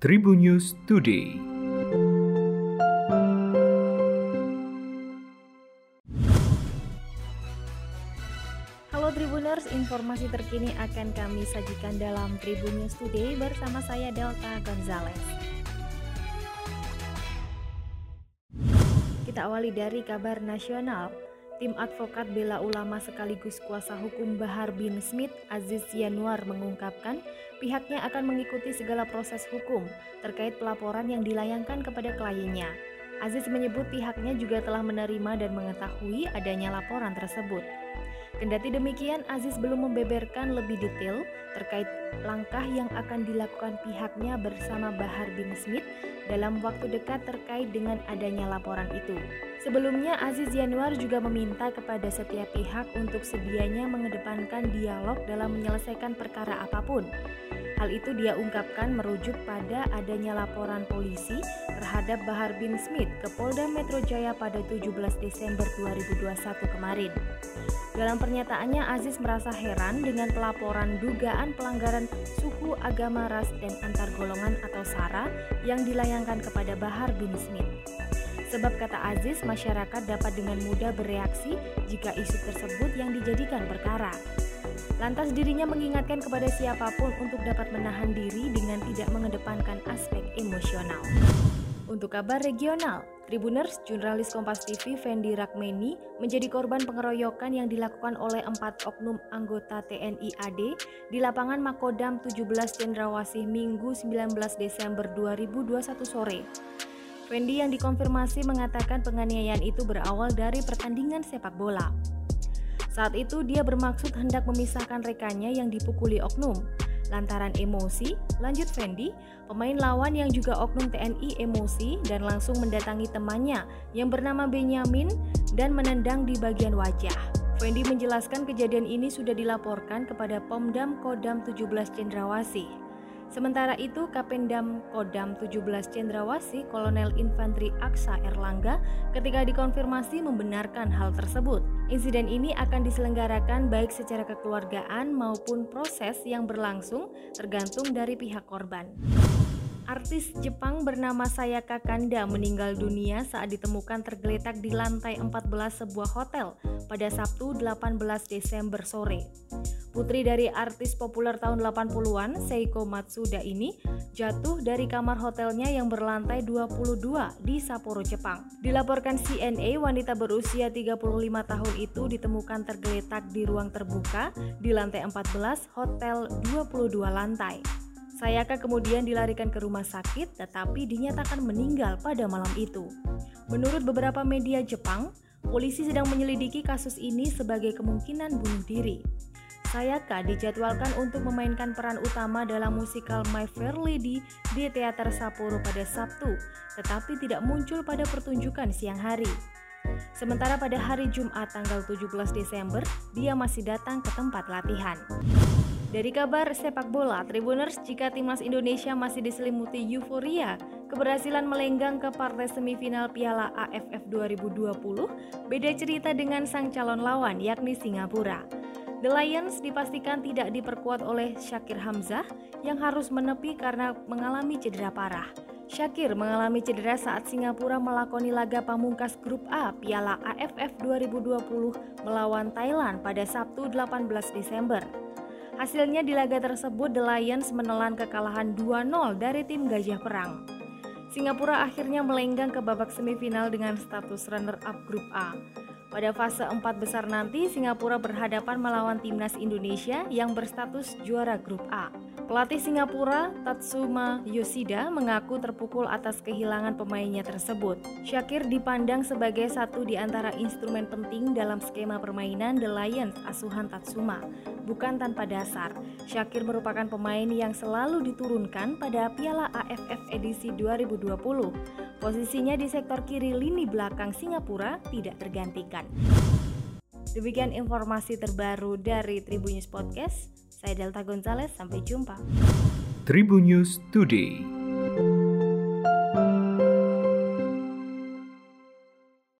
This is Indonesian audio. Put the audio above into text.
Tribun News Today. Halo Tribuners, informasi terkini akan kami sajikan dalam Tribun News Today bersama saya Delta Gonzales. Kita awali dari kabar nasional. Tim advokat bela ulama sekaligus kuasa hukum Bahar bin Smith, Aziz Yanuar mengungkapkan pihaknya akan mengikuti segala proses hukum terkait pelaporan yang dilayangkan kepada kliennya. Aziz menyebut pihaknya juga telah menerima dan mengetahui adanya laporan tersebut. Kendati demikian, Aziz belum membeberkan lebih detail terkait langkah yang akan dilakukan pihaknya bersama Bahar bin Smith dalam waktu dekat terkait dengan adanya laporan itu. Sebelumnya, Aziz Yanuar juga meminta kepada setiap pihak untuk sedianya mengedepankan dialog dalam menyelesaikan perkara apa pun. Hal itu dia ungkapkan merujuk pada adanya laporan polisi terhadap Bahar bin Smith ke Polda Metro Jaya pada 17 Desember 2021 kemarin. Dalam pernyataannya, Aziz merasa heran dengan pelaporan dugaan pelanggaran suku, agama, ras, dan antar golongan atau SARA yang dilayangkan kepada Bahar bin Smith. Sebab kata Aziz, masyarakat dapat dengan mudah bereaksi jika isu tersebut yang dijadikan perkara. Lantas dirinya mengingatkan kepada siapa pun untuk dapat menahan diri dengan tidak mengedepankan aspek emosional. Untuk kabar regional, Tribuners, jurnalis Kompas TV Fendi Rakmeni menjadi korban pengeroyokan yang dilakukan oleh empat oknum anggota TNI AD di lapangan Makodam 17 Cendrawasih Minggu 19 Desember 2021 sore. Fendi yang dikonfirmasi mengatakan penganiayaan itu berawal dari pertandingan sepak bola. Saat itu dia bermaksud hendak memisahkan rekannya yang dipukuli oknum. Lantaran emosi, lanjut Fendi, pemain lawan yang juga oknum TNI emosi dan langsung mendatangi temannya yang bernama Benyamin dan menendang di bagian wajah. Fendi menjelaskan kejadian ini sudah dilaporkan kepada Pomdam Kodam 17 Cendrawasih. Sementara itu, Kapendam Kodam 17 Cendrawasih Kolonel Infanteri Aksa Erlangga ketika dikonfirmasi membenarkan hal tersebut. Insiden ini akan diselenggarakan baik secara kekeluargaan maupun proses yang berlangsung tergantung dari pihak korban. Artis Jepang bernama Sayaka Kanda meninggal dunia saat ditemukan tergeletak di lantai 14 sebuah hotel pada Sabtu 18 Desember sore. Putri dari artis populer tahun 80-an, Seiko Matsuda ini jatuh dari kamar hotelnya yang berlantai 22 di Sapporo, Jepang. Dilaporkan CNA, wanita berusia 35 tahun itu ditemukan tergeletak di ruang terbuka di lantai 14 hotel 22 lantai. Sayaka kemudian dilarikan ke rumah sakit tetapi dinyatakan meninggal pada malam itu. Menurut beberapa media Jepang, polisi sedang menyelidiki kasus ini sebagai kemungkinan bunuh diri. Sayaka dijadwalkan untuk memainkan peran utama dalam musikal My Fair Lady di Teater Sapporo pada Sabtu, tetapi tidak muncul pada pertunjukan siang hari. Sementara pada hari Jumat tanggal 17 Desember, dia masih datang ke tempat latihan. Dari kabar sepak bola, Tribuners jika timnas Indonesia masih diselimuti euforia keberhasilan melenggang ke partai semifinal Piala AFF 2020, beda cerita dengan sang calon lawan yakni Singapura. The Lions dipastikan tidak diperkuat oleh Syakir Hamzah yang harus menepi karena mengalami cedera parah. Syakir mengalami cedera saat Singapura melakoni laga pamungkas grup A Piala AFF 2020 melawan Thailand pada Sabtu 18 Desember. Hasilnya di laga tersebut The Lions menelan kekalahan 2-0 dari tim Gajah Perang. Singapura akhirnya melenggang ke babak semifinal dengan status runner-up grup A. Pada fase empat besar nanti, Singapura berhadapan melawan timnas Indonesia yang berstatus juara grup A. Pelatih Singapura, Tatsuma Yoshida, mengaku terpukul atas kehilangan pemainnya tersebut. Syakir dipandang sebagai satu di antara instrumen penting dalam skema permainan The Lions asuhan Tatsuma. Bukan tanpa dasar, Syakir merupakan pemain yang selalu diturunkan pada Piala AFF edisi 2020. Posisinya di sektor kiri lini belakang Singapura tidak tergantikan. Demikian informasi terbaru dari Tribun News Podcast. Saya Delta Gonzalez, sampai jumpa. Tribun News Today.